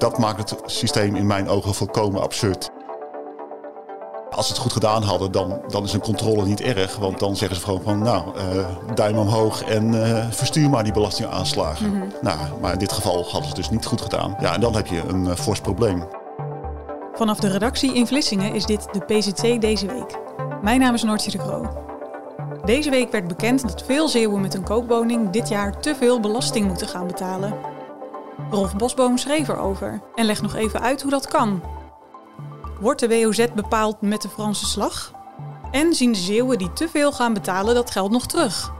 Dat maakt het systeem in mijn ogen volkomen absurd. Als ze het goed gedaan hadden, dan, dan is een controle niet erg. Want dan zeggen ze gewoon van, nou, uh, duim omhoog en uh, verstuur maar die belastingaanslagen. Mm -hmm. Nou, maar in dit geval hadden ze het dus niet goed gedaan. Ja, en dan heb je een uh, fors probleem. Vanaf de redactie in Vlissingen is dit de PZC deze week. Mijn naam is Noortje de Kroo. Deze week werd bekend dat veel Zeeuwen met een koopwoning dit jaar te veel belasting moeten gaan betalen. Rolf Bosboom schreef erover en legt nog even uit hoe dat kan. Wordt de WOZ bepaald met de Franse slag? En zien de Zeeuwen die te veel gaan betalen dat geld nog terug?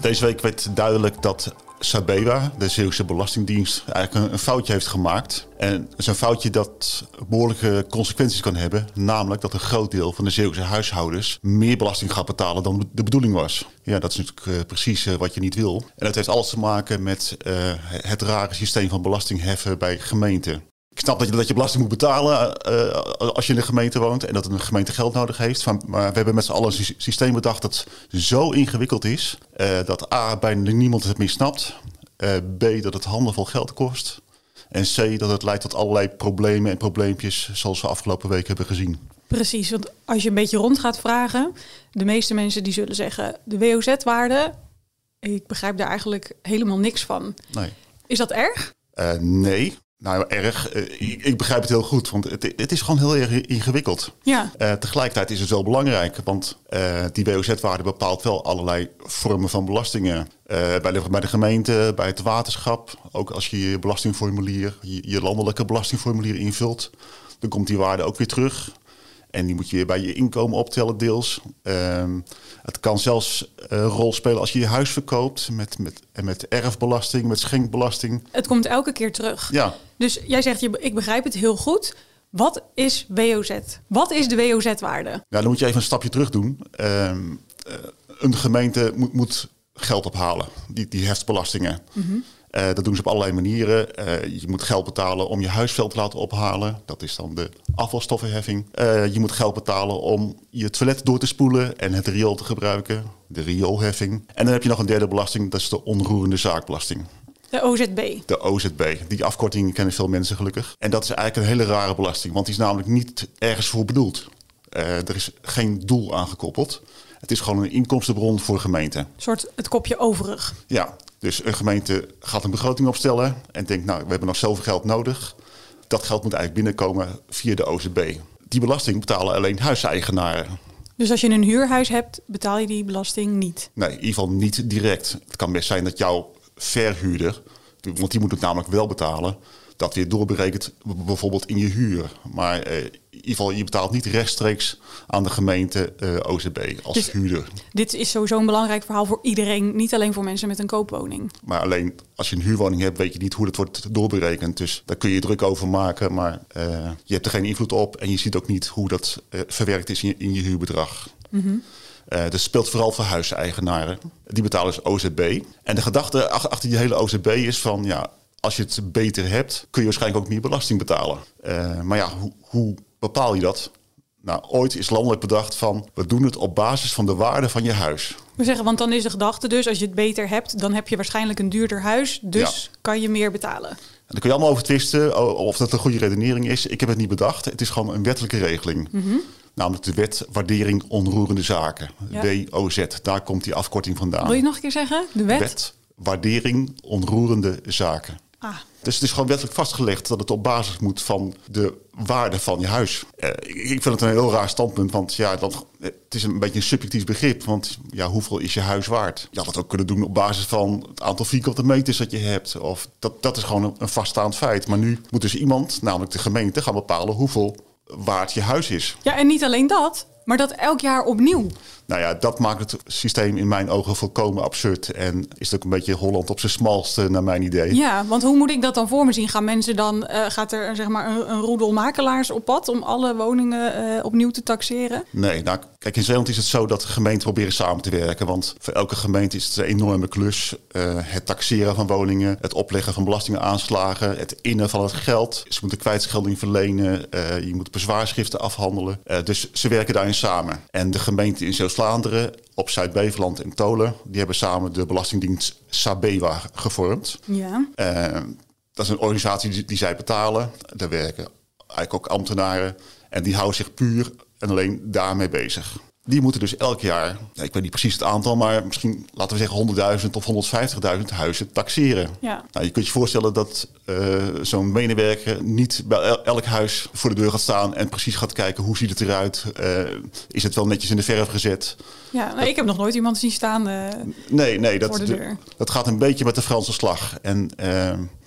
Deze week werd duidelijk dat Sabewa, de Zeeuwse Belastingdienst, eigenlijk een foutje heeft gemaakt. En het is een foutje dat behoorlijke consequenties kan hebben. Namelijk dat een groot deel van de Zeeuwse huishoudens meer belasting gaat betalen dan de bedoeling was. Ja, dat is natuurlijk uh, precies uh, wat je niet wil. En dat heeft alles te maken met uh, het rare systeem van belastingheffen bij gemeenten. Ik snap dat je, dat je belasting moet betalen uh, als je in de gemeente woont en dat een gemeente geld nodig heeft. Maar we hebben met z'n allen een systeem bedacht dat zo ingewikkeld is uh, dat A, bijna niemand het meer snapt. Uh, B, dat het handenvol geld kost. En C, dat het leidt tot allerlei problemen en probleempjes zoals we afgelopen week hebben gezien. Precies, want als je een beetje rond gaat vragen, de meeste mensen die zullen zeggen de WOZ-waarde, ik begrijp daar eigenlijk helemaal niks van. Nee. Is dat erg? nee. Nou, erg. Ik, ik, begrijp het heel goed, want het, het is gewoon heel erg ingewikkeld. Ja. Uh, tegelijkertijd is het wel belangrijk, want uh, die WOZ-waarde bepaalt wel allerlei vormen van belastingen. Bij, de, bij de gemeente, bij het waterschap, ook als je je belastingformulier, je, je landelijke belastingformulier invult, dan komt die waarde ook weer terug. En die moet je bij je inkomen optellen deels. Uh, het kan zelfs een rol spelen als je je huis verkoopt met, met, met erfbelasting, met schenkbelasting. Het komt elke keer terug. Ja. Dus jij zegt, ik begrijp het heel goed. Wat is WOZ? Wat is de WOZ-waarde? Ja, dan moet je even een stapje terug doen. Uh, een gemeente moet, moet geld ophalen, die, die heft belastingen. Mm -hmm. Uh, dat doen ze op allerlei manieren. Uh, je moet geld betalen om je huisveld te laten ophalen. Dat is dan de afvalstoffenheffing. Uh, je moet geld betalen om je toilet door te spoelen en het riool te gebruiken. De rioolheffing. En dan heb je nog een derde belasting, dat is de onroerende zaakbelasting. De OZB. De OZB. Die afkorting kennen veel mensen gelukkig. En dat is eigenlijk een hele rare belasting, want die is namelijk niet ergens voor bedoeld. er is geen doel aangekoppeld. Het is gewoon een inkomstenbron voor gemeenten. Een soort het kopje overig. Ja, dus een gemeente gaat een begroting opstellen en denkt, nou, we hebben nog zoveel geld nodig. Dat geld moet eigenlijk binnenkomen via de OZB. Die belasting betalen alleen huiseigenaren. Dus als je een huurhuis hebt, betaal je die belasting niet? Nee, in ieder geval niet direct. Het kan best zijn dat jouw verhuurder, want die moet het namelijk wel betalen, dat weer doorberekent bijvoorbeeld in je huur. Maar eh, ieder geval, je betaalt niet rechtstreeks aan de gemeente eh, OZB als dus huurder. Dit is sowieso een belangrijk verhaal voor iedereen, niet alleen voor mensen met een koopwoning. Maar alleen als je een huurwoning hebt, weet je niet hoe dat wordt doorberekend. Dus daar kun je druk over maken, maar uh, je hebt er geen invloed op en je ziet ook niet hoe dat uh, verwerkt is in je, in je huurbedrag. Mm -hmm. Uh, dat speelt vooral voor huiseigenaren. Die betalen dus OZB. En de gedachte achter die hele OZB is van ja, als je het beter hebt, kun je waarschijnlijk ook meer belasting betalen. Uh, maar ja, hoe, hoe bepaal je dat? Nou, ooit is landelijk bedacht van we doen het op basis van de waarde van je huis. We zeggen, want dan is de gedachte dus, als je het beter hebt, dan heb je waarschijnlijk een duurder huis, dus ja. kan je meer betalen. En daar kun je allemaal over twisten of dat een goede redenering is. Ik heb het niet bedacht. Het is gewoon een wettelijke regeling. Mm -hmm. Namelijk de wet waardering onroerende zaken. Ja. WOZ, daar komt die afkorting vandaan. Wil je nog een keer zeggen? De wet? wet waardering onroerende zaken. Ah. Dus het is gewoon wettelijk vastgelegd dat het op basis moet van de waarde van je huis. Uh, ik vind het een heel raar standpunt, want ja, dat, het is een beetje een subjectief begrip. Want ja, hoeveel is je huis waard? Je had het ook kunnen doen op basis van het aantal vierkante meters dat je hebt. Of dat, dat is gewoon een, een vaststaand feit. Maar nu moet dus iemand, namelijk de gemeente, gaan bepalen hoeveel waard je huis is. Ja, en niet alleen dat. Maar dat elk jaar opnieuw. Nou ja, dat maakt het systeem in mijn ogen volkomen absurd. En is het ook een beetje Holland op zijn smalste, naar mijn idee. Ja, want hoe moet ik dat dan voor me zien? Gaan mensen dan, uh, gaat er zeg maar een, een roedel makelaars op pad om alle woningen uh, opnieuw te taxeren? Nee, nou kijk, in Zeeland is het zo dat de gemeenten proberen samen te werken. Want voor elke gemeente is het een enorme klus. Uh, het taxeren van woningen, het opleggen van belastingenaanslagen, het innen van het geld. Ze moeten kwijtschelding verlenen, je moet bezwaarschriften afhandelen. dus ze werken daarin samen. En de gemeente in Zeeuws-Vlaanderen op Zuid-Beveland en Tolen, die hebben samen de Belastingdienst Sabewa gevormd. Ja. Uh, dat is een organisatie die, die, zij betalen. Daar werken eigenlijk ook ambtenaren. En die houden zich puur en alleen daarmee bezig. Die moeten dus elk jaar, ik weet niet precies het aantal, maar misschien laten we zeggen 100.000 of 150.000 huizen taxeren. Ja. Nou, je kunt je voorstellen dat uh, zo'n medewerker niet bij elk huis voor de deur gaat staan en precies gaat kijken hoe ziet het eruit. Uh, is het wel netjes in de verf gezet? Ja, nou, ik heb nog nooit iemand zien staan. Uh, nee, nee, dat, voor de deur. dat gaat een beetje met de Franse slag. En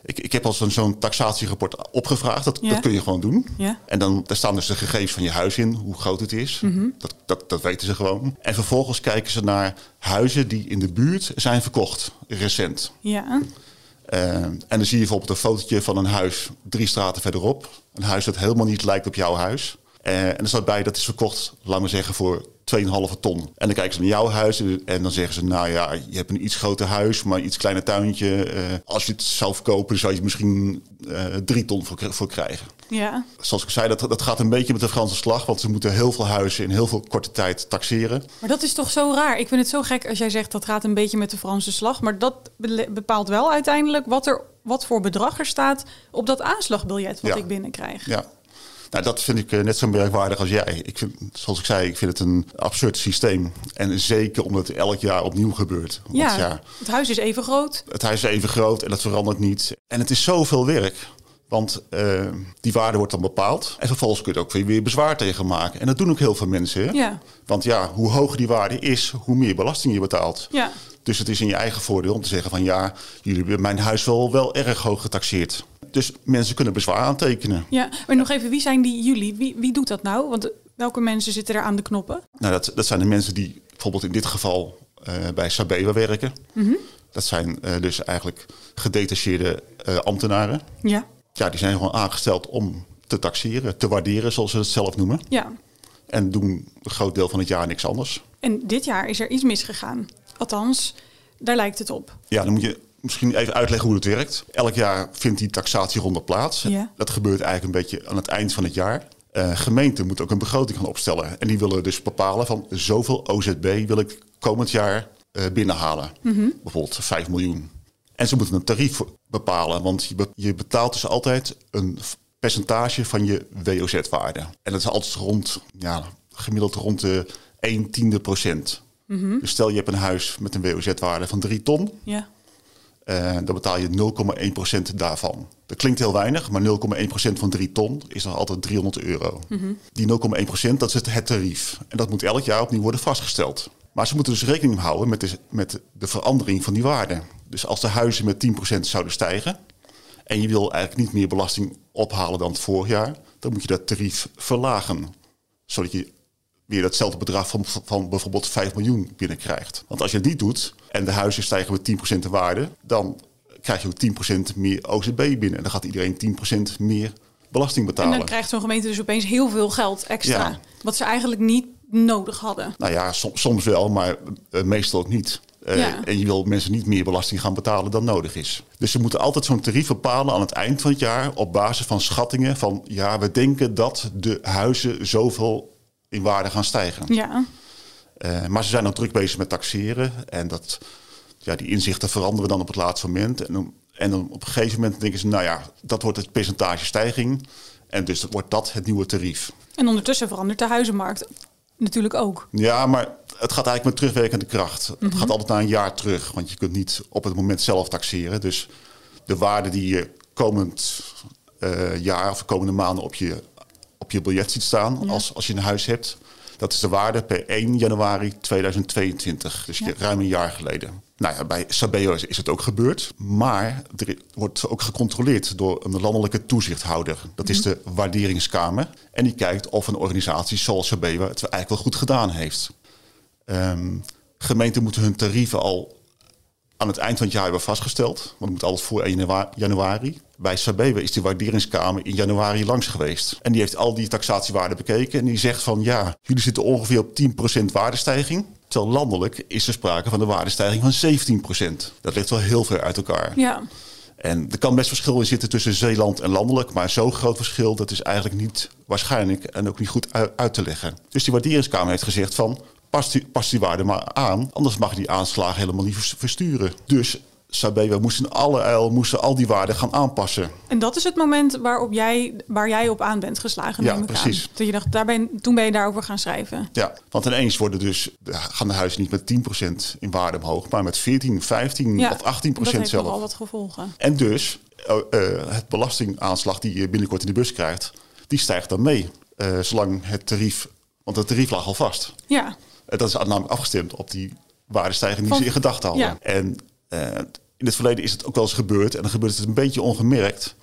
ik, ik heb al zo'n zo'n taxatierapport opgevraagd. Dat, Ja. dat kun je gewoon doen. Ja. En dan daar staan dus de gegevens van je huis in, hoe groot het is. dat, dat, dat weten ze gewoon. En vervolgens kijken ze naar huizen die in de buurt zijn verkocht, recent. Ja. Uh, en dan zie je bijvoorbeeld een fotootje van een huis drie straten verderop. Een huis dat helemaal niet lijkt op jouw huis. Uh, en er staat bij dat is verkocht, laten we zeggen, voor 2,5 ton. En dan kijken ze naar jouw huis en dan zeggen ze... nou ja, je hebt een iets groter huis, maar een iets kleiner tuintje. Uh, als je het zou verkopen, zou je misschien uh, 3 ton voor, voor krijgen. Ja. Zoals ik zei, dat, dat gaat een beetje met de Franse slag... want ze moeten heel veel huizen in heel veel korte tijd taxeren. Maar dat is toch zo raar? Ik vind het zo gek als jij zegt dat gaat een beetje met de Franse slag. Maar dat bepaalt wel uiteindelijk wat, er, wat voor bedrag er staat... op dat aanslagbiljet wat Ja. ik binnenkrijg. Ja. Nou, dat vind ik uh, net zo merkwaardig als jij. Ik vind, zoals ik zei, ik vind het een absurd systeem. En zeker omdat het elk jaar opnieuw gebeurt. Want Ja, ja, het huis is even groot. het huis is even groot en dat verandert niet. En het is zoveel werk. Want uh, die waarde wordt dan bepaald. En vervolgens kun je er ook weer, weer bezwaar tegen maken. En dat doen ook heel veel mensen. Hè? Ja. Want ja, hoe hoger die waarde is, hoe meer belasting je betaalt. Ja. Dus het is in je eigen voordeel om te zeggen van ja, jullie hebben mijn huis wel, wel erg hoog getaxeerd. Dus mensen kunnen bezwaar aantekenen. Ja, maar nog even, wie zijn die jullie? Wie, wie doet dat nou? Want welke mensen zitten er aan de knoppen? Nou, dat, dat zijn de mensen die bijvoorbeeld in dit geval uh, bij Sabewa werken. Mm -hmm. Dat zijn uh, dus eigenlijk gedetacheerde uh, ambtenaren. Ja. Ja, die zijn gewoon aangesteld om te taxeren, te waarderen, zoals ze het zelf noemen. Ja. En doen een groot deel van het jaar niks anders. En dit jaar is er iets misgegaan. Althans, daar lijkt het op. Ja, dan moet je misschien even uitleggen hoe het werkt. Elk jaar vindt die taxatieronde plaats. Ja. Dat gebeurt eigenlijk een beetje aan het eind van het jaar. Uh, gemeenten moeten ook een begroting gaan opstellen. En die willen dus bepalen van zoveel OZB wil ik komend jaar uh, binnenhalen. Mm -hmm. Bijvoorbeeld 5 miljoen. En ze moeten een tarief bepalen. Want je, be je betaalt dus altijd een percentage van je WOZ-waarde. En dat is altijd rond, ja, gemiddeld rond de 1 tiende procent. Mm -hmm. Dus stel je hebt een huis met een WOZ-waarde van 3 ton. Ja. Uh, dan betaal je 0,1% daarvan. Dat klinkt heel weinig, maar 0,1% van 3 ton is nog altijd 300 euro. Mm -hmm. Die 0,1% dat is het, het tarief. En dat moet elk jaar opnieuw worden vastgesteld. Maar ze moeten dus rekening houden met de, met de verandering van die waarde. Dus als de huizen met 10% zouden stijgen... en je wil eigenlijk niet meer belasting ophalen dan het vorig jaar... dan moet je dat tarief verlagen. Zodat je weer datzelfde bedrag van, van bijvoorbeeld 5 miljoen binnenkrijgt. Want als je het niet doet en de huizen stijgen met 10% in waarde... dan krijg je ook 10% meer OZB binnen. En dan gaat iedereen 10% meer belasting betalen. En dan krijgt zo'n gemeente dus opeens heel veel geld extra. Ja. Wat ze eigenlijk niet nodig hadden. Nou ja, som, soms wel, maar uh, meestal ook niet. Uh, Ja. En je wil mensen niet meer belasting gaan betalen dan nodig is. Dus ze moeten altijd zo'n tarief bepalen aan het eind van het jaar... op basis van schattingen van... ja, we denken dat de huizen zoveel in waarde gaan stijgen. Ja. Uh, maar ze zijn ook druk bezig met taxeren. En dat, ja, die inzichten veranderen dan op het laatste moment. En, dan- en dan op een gegeven moment denken ze... nou ja, dat wordt het percentage stijging. En dus wordt dat het nieuwe tarief. En ondertussen verandert de huizenmarkt natuurlijk ook. Ja, maar het gaat eigenlijk met terugwerkende kracht. Het gaat altijd na een jaar terug, want je kunt niet op het moment zelf taxeren. Dus de waarde die je komend eh, jaar of komende maanden op je, op je biljet ziet staan, Ja. als, als je een huis hebt, Dat is de waarde per 1 januari 2022, dus ruim een jaar geleden. Nou ja, bij Sabeo is het ook gebeurd. Maar er wordt ook gecontroleerd door een landelijke toezichthouder. Dat is de waarderingskamer. En die kijkt of een organisatie zoals Sabeo het eigenlijk wel goed gedaan heeft. Um, gemeenten moeten hun tarieven al aan het eind van het jaar hebben vastgesteld. Want het moet alles voor 1 januari. Bij Sabewe is die waarderingskamer in januari langs geweest. En die heeft al die taxatiewaarden bekeken. En die zegt van ja, jullie zitten ongeveer op 10% waardestijging. Terwijl landelijk is er sprake van een waardestijging van 17%. Dat ligt wel heel ver uit elkaar. Ja. En er kan best verschil in zitten tussen Zeeland en landelijk. Maar zo'n groot verschil, dat is eigenlijk niet waarschijnlijk en ook niet goed uit te leggen. Dus die waarderingskamer heeft gezegd van past die, past die waarde maar aan. Anders mag je die aanslagen helemaal niet versturen. Dus we moesten alle uil moesten al die waarden gaan aanpassen. En dat is het moment waarop jij, waar jij op aan bent geslagen. Ja, precies. Toen, je dacht, daar ben, toen ben je daarover gaan schrijven. Ja, want ineens worden dus, gaan de huizen niet met 10% in waarde omhoog, maar met 14, 15 of 18% dat heeft zelf. al wat gevolgen. En dus uh, het belastingaanslag die je binnenkort in de bus krijgt, die stijgt dan mee. Uh, zolang het tarief, want het tarief lag al vast. Ja. Dat is namelijk afgestemd op die waardestijging die ze in gedachten hadden. En uh, in het verleden is het ook wel eens gebeurd. En dan gebeurt het een beetje ongemerkt.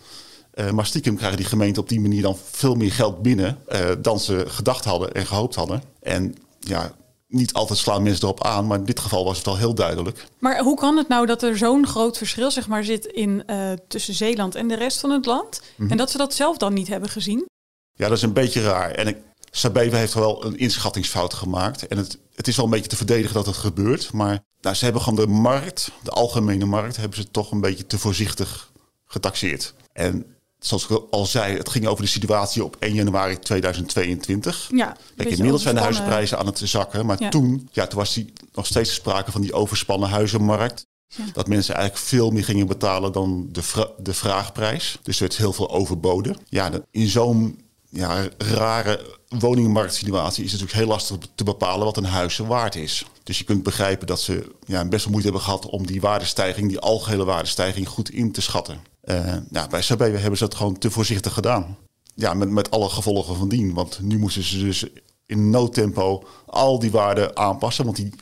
Uh, maar stiekem krijgen die gemeenten op die manier dan veel meer geld binnen uh, dan ze gedacht hadden en gehoopt hadden. En ja, niet altijd slaan mensen erop aan, maar in dit geval was het al heel duidelijk. Maar hoe kan het nou dat er zo'n groot verschil zeg maar, zit in, uh, tussen Zeeland en de rest van het land? Mm -hmm. En dat ze dat zelf dan niet hebben gezien? Ja, dat is een beetje raar. En ik, Sabeva heeft wel een inschattingsfout gemaakt. En het, het is wel een beetje te verdedigen dat het gebeurt. Maar nou, ze hebben gewoon de markt, de algemene markt, hebben ze toch een beetje te voorzichtig getaxeerd. En zoals ik al zei, het ging over de situatie op 1 januari 2022. Ja, Kijk, inmiddels zijn de huizenprijzen aan het zakken. Maar toen, ja, toen was die, nog steeds sprake van die overspannen huizenmarkt. Ja. Dat mensen eigenlijk veel meer gingen betalen dan de, vra de vraagprijs. Dus er werd heel veel overboden. Ja, in zo'n ja, rare woningmarktsituatie is het natuurlijk heel lastig te bepalen wat een huis waard is. Dus je kunt begrijpen dat ze ja, best wel moeite hebben gehad om die waardestijging, die algehele waardestijging, goed in te schatten. Uh, ja, bij SAB hebben ze dat gewoon te voorzichtig gedaan. Ja, met, met alle gevolgen van dien. Want nu moesten ze dus in noodtempo al die waarden aanpassen. Want die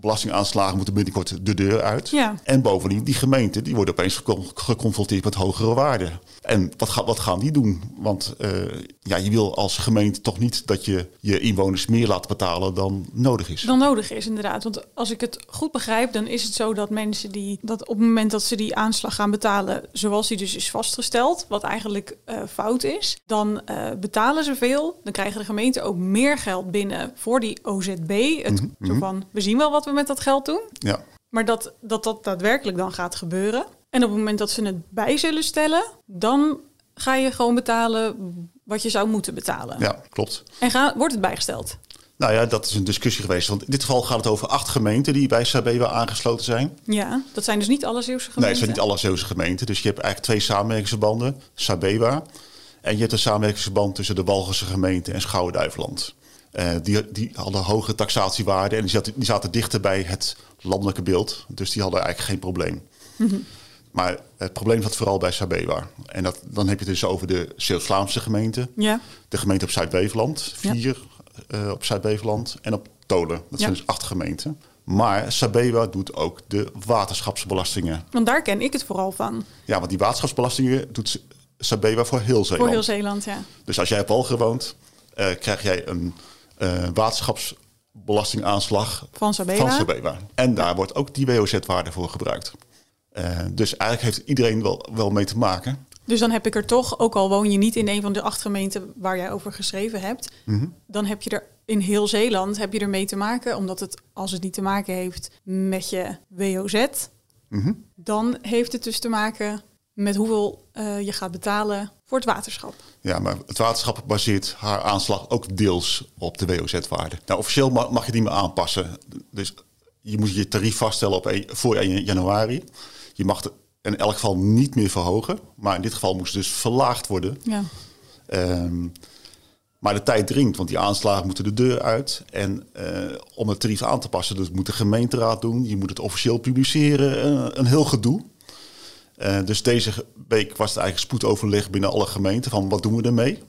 belastingaanslagen moeten binnenkort de deur uit. Ja. En bovendien, die gemeenten die worden opeens geconfronteerd met hogere waarden. En wat, ga, wat gaan die doen? Want uh, ja, je wil als gemeente toch niet dat je je inwoners meer laat betalen dan nodig is. Dan nodig is, inderdaad. Want als ik het goed begrijp, dan is het zo dat mensen die dat op het moment dat ze die aanslag gaan betalen, zoals die dus is vastgesteld, wat eigenlijk uh, fout is, dan uh, betalen ze veel. Dan krijgen de gemeenten ook meer geld binnen voor die OZB. Het mm -hmm. van we zien wel wat we met dat geld doen. Ja. Maar dat, dat dat daadwerkelijk dan gaat gebeuren. En op het moment dat ze het bij zullen stellen, dan ga je gewoon betalen wat je zou moeten betalen. Ja, klopt. En ga, wordt het bijgesteld? Nou ja, dat is een discussie geweest. Want in dit geval gaat het over acht gemeenten die bij Sabeba aangesloten zijn. Ja, dat zijn dus niet alle Zeeuwse gemeenten? Nee, het zijn niet alle Zeeuwse gemeenten. Dus je hebt eigenlijk twee samenwerkingsverbanden. Sabeba. En je hebt een samenwerkingsverband tussen de Walgense gemeente en Schouwen-Duiveland. Uh, die, die hadden hoge taxatiewaarden en die zaten, die zaten dichter bij het landelijke beeld. Dus die hadden eigenlijk geen probleem. Mm -hmm. Maar het probleem zat vooral bij Sabewa. En dat, dan heb je het dus over de Zeeuws-Vlaamse gemeente. Ja. De gemeente op Zuid-Beveland. Vier ja. uh, op Zuid-Beveland. En op Tolen. Dat zijn dus acht gemeenten. Maar Sabewa doet ook de waterschapsbelastingen. Want daar ken ik het vooral van. Ja, want die waterschapsbelastingen doet Sabewa voor heel Zeeland. Voor heel Zeeland, ja. Dus als jij op Walger woont, uh, krijg jij een uh, waterschapsbelastingaanslag van Sabewa. van Sabewa. En daar wordt ook die WOZ-waarde voor gebruikt. Uh, dus eigenlijk heeft iedereen wel, wel mee te maken. Dus dan heb ik er toch, ook al woon je niet in een van de acht gemeenten waar jij over geschreven hebt, mm -hmm. dan heb je er in heel Zeeland heb je er mee te maken, omdat het als het niet te maken heeft met je WOZ, mm -hmm. dan heeft het dus te maken met hoeveel uh, je gaat betalen voor het waterschap. Ja, maar het waterschap baseert haar aanslag ook deels op de WOZ-waarde. Nou, officieel mag, mag je die maar aanpassen. Dus je moet je tarief vaststellen op een, voor 1 januari. Je mag het in elk geval niet meer verhogen. Maar in dit geval moest het dus verlaagd worden. Ja. Um, maar de tijd dringt, want die aanslagen moeten de deur uit. En uh, om het tarief aan te passen, dat moet de gemeenteraad doen. Je moet het officieel publiceren. Uh, een heel gedoe. Uh, dus deze week was het eigenlijk spoedoverleg binnen alle gemeenten van wat doen we ermee.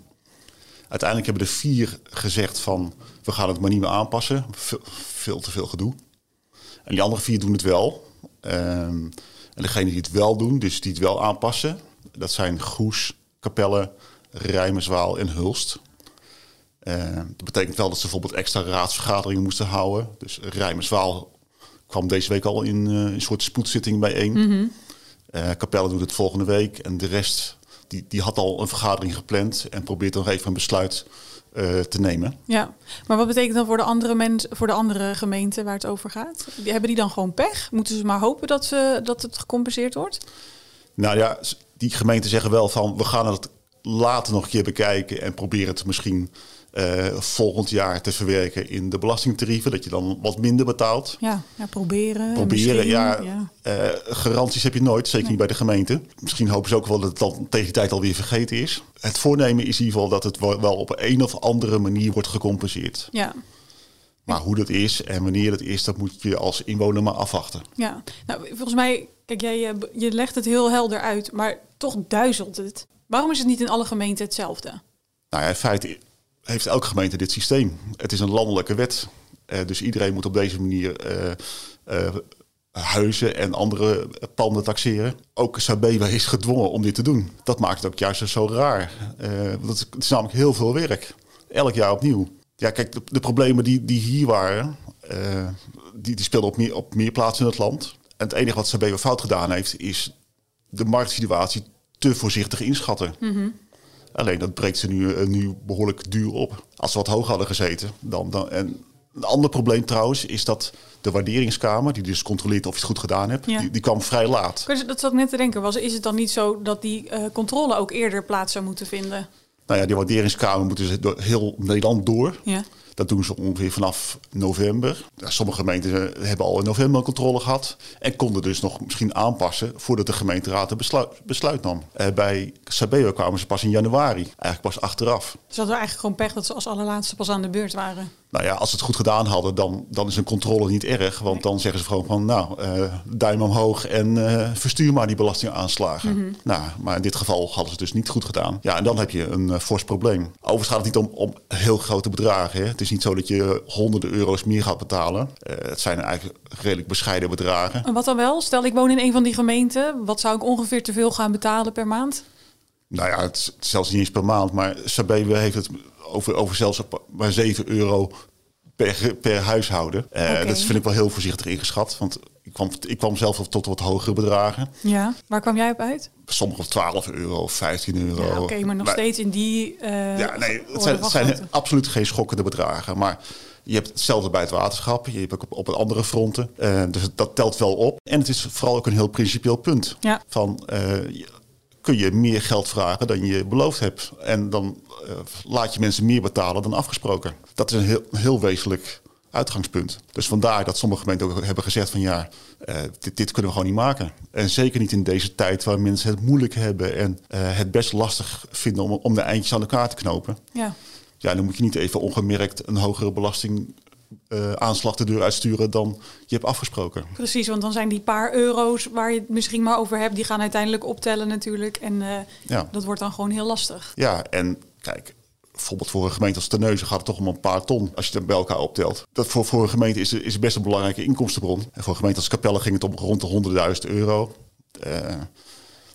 Uiteindelijk hebben er vier gezegd van we gaan het maar niet meer aanpassen. Veel, veel te veel gedoe. En die andere vier doen het wel. Ehm, en degene die het wel doen, dus die het wel aanpassen, dat zijn Goes, Capelle, Rijmerswaal en Hulst. Uh, dat betekent wel dat ze bijvoorbeeld extra raadsvergaderingen moesten houden. Dus Rijmerswaal kwam deze week al in uh, een soort spoedzitting bijeen. Mm Capelle doet het volgende week. En de rest die, die had al een vergadering gepland en probeert dan even een besluit uh, te nemen. Ja, maar wat betekent dan voor de andere mensen, voor de andere gemeenten waar het over gaat? Die, hebben die dan gewoon pech? Moeten ze maar hopen dat, ze, dat het gecompenseerd wordt? Nou ja, die gemeenten zeggen wel van we gaan het later nog een keer bekijken en proberen het misschien uh, volgend jaar te verwerken in de belastingtarieven. Dat je dan wat minder betaalt. Ja, ja proberen. Proberen, ja. ja. Uh, garanties heb je nooit, zeker niet bij de gemeente. Misschien hopen ze ook wel dat het dan tegen die tijd alweer vergeten is. Het voornemen is in ieder geval dat het wel op een of andere manier wordt gecompenseerd. Ja. Maar hoe dat is en wanneer dat is, dat moet je als inwoner maar afwachten. Ja, nou volgens mij, kijk, jij je legt het heel helder uit, maar toch duizelt het. Waarom is het niet in alle gemeenten hetzelfde? Nou ja, in feite heeft elke gemeente dit systeem. Het is een landelijke wet. Uh, dus iedereen moet op deze manier uh, uh, huizen en andere panden taxeren. Ook Sabeba is gedwongen om dit te doen. Dat maakt het ook juist zo raar. dat het is namelijk heel veel werk. Elk jaar opnieuw. Ja, kijk, de, problemen die, die hier waren, die, die speelden op meer, op meer plaatsen in het land. En het enige wat Sabeba fout gedaan heeft, is de marktsituatie te voorzichtig inschatten. Mm. Alleen dat breekt ze nu, uh, nu behoorlijk duur op. Als ze wat hoog hadden gezeten. Dan, dan, en een ander probleem trouwens is dat de waarderingskamer, die dus controleert of je het goed gedaan hebt, ja. die, die, kwam vrij laat. Dat zat ik net te denken. Was, is het dan niet zo dat die uh, controle ook eerder plaats zou moeten vinden? Nou ja, die waarderingskamer moeten ze door heel Nederland door. Ja. Dat doen ze ongeveer vanaf november. Sommige gemeenten hebben al in november controle gehad. En konden dus nog misschien aanpassen voordat de gemeenteraad een besluit, nam. Uh, bij Sabeo kwamen ze pas in januari. Eigenlijk pas achteraf. Dus hadden eigenlijk gewoon pech dat ze als allerlaatste pas aan de beurt waren? Nou ja, als ze het goed gedaan hadden, dan, dan is een controle niet erg. Want dan zeggen ze gewoon van, nou, uh, duim omhoog en uh, verstuur maar die belastingaanslagen. Mm -hmm. Nou, maar in dit geval hadden ze het dus niet goed gedaan. Ja, en dan heb je een uh, fors probleem. Overigens gaat het niet om, om heel grote bedragen. Hè. Het is niet zo dat je honderden euro's meer gaat betalen. het zijn eigenlijk redelijk bescheiden bedragen. En wat dan wel? Stel, ik woon in een van die gemeenten. Wat zou ik ongeveer te veel gaan betalen per maand? Nou ja, het is zelfs niet eens per maand. Maar Sabebe heeft het over, over zelfs maar 7 euro per, per huishouden. Uh, okay. Dat vind ik wel heel voorzichtig ingeschat. Want ik kwam, ik kwam zelf tot wat hogere bedragen. Ja, waar kwam jij op uit? Sommige 12 euro, 15 euro. Ja, Oké, okay, maar nog maar, steeds in die. Uh, ja, nee, het zijn, het zijn absoluut geen schokkende bedragen. Maar je hebt hetzelfde bij het waterschap. Je hebt ook op, op andere fronten. Uh, dus dat telt wel op. En het is vooral ook een heel principieel punt. Ja. Van, kun je meer geld vragen dan je beloofd hebt. En dan uh, laat je mensen meer betalen dan afgesproken. Dat is een heel, heel wezenlijk uitgangspunt. Dus vandaar dat sommige gemeenten ook hebben gezegd van ja, uh, dit, dit, kunnen we gewoon niet maken. En zeker niet in deze tijd waar mensen het moeilijk hebben en uh, het best lastig vinden om, om de eindjes aan elkaar te knopen. Ja. Ja, dan moet je niet even ongemerkt een hogere belasting uh, aanslag de deur uitsturen dan je hebt afgesproken. Precies, want dan zijn die paar euro's waar je het misschien maar over hebt, die gaan uiteindelijk optellen natuurlijk. En uh, ja. dat wordt dan gewoon heel lastig. Ja, en kijk, bijvoorbeeld voor een gemeente als Terneuzen gaat het toch om een paar ton als je het bij elkaar optelt. Dat voor, voor een gemeente is, is best een belangrijke inkomstenbron. En voor een gemeente als Capelle ging het om rond de 100.000 euro. Uh,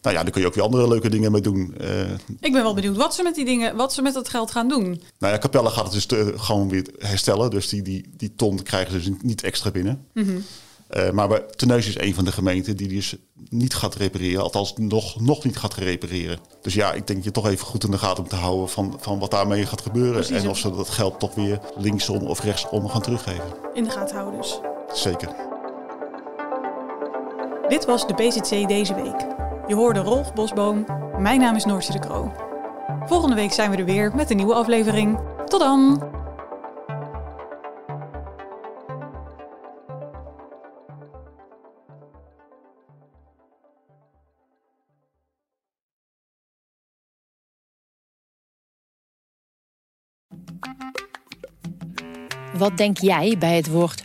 nou ja, daar kun je ook weer andere leuke dingen mee doen. Uh, ik ben wel benieuwd wat ze met die dingen, wat ze met dat geld gaan doen. Nou ja, Capelle gaat het dus te, gewoon weer herstellen. Dus die, die, die ton krijgen ze dus niet extra binnen. Mm -hmm. uh, maar Teneus is een van de gemeenten die dus niet gaat repareren. Althans, nog, nog niet gaat repareren. Dus ja, ik denk je toch even goed in de gaten om te houden van, van wat daarmee gaat gebeuren. Precies, en of ze dat geld toch weer linksom of rechtsom gaan teruggeven. In de gaten houden dus. Zeker. Dit was de PZC deze week. Je hoorde Rolf Bosboom. Mijn naam is Noortje de Kroo. Volgende week zijn we er weer met een nieuwe aflevering. Tot dan! Wat denk jij bij het woord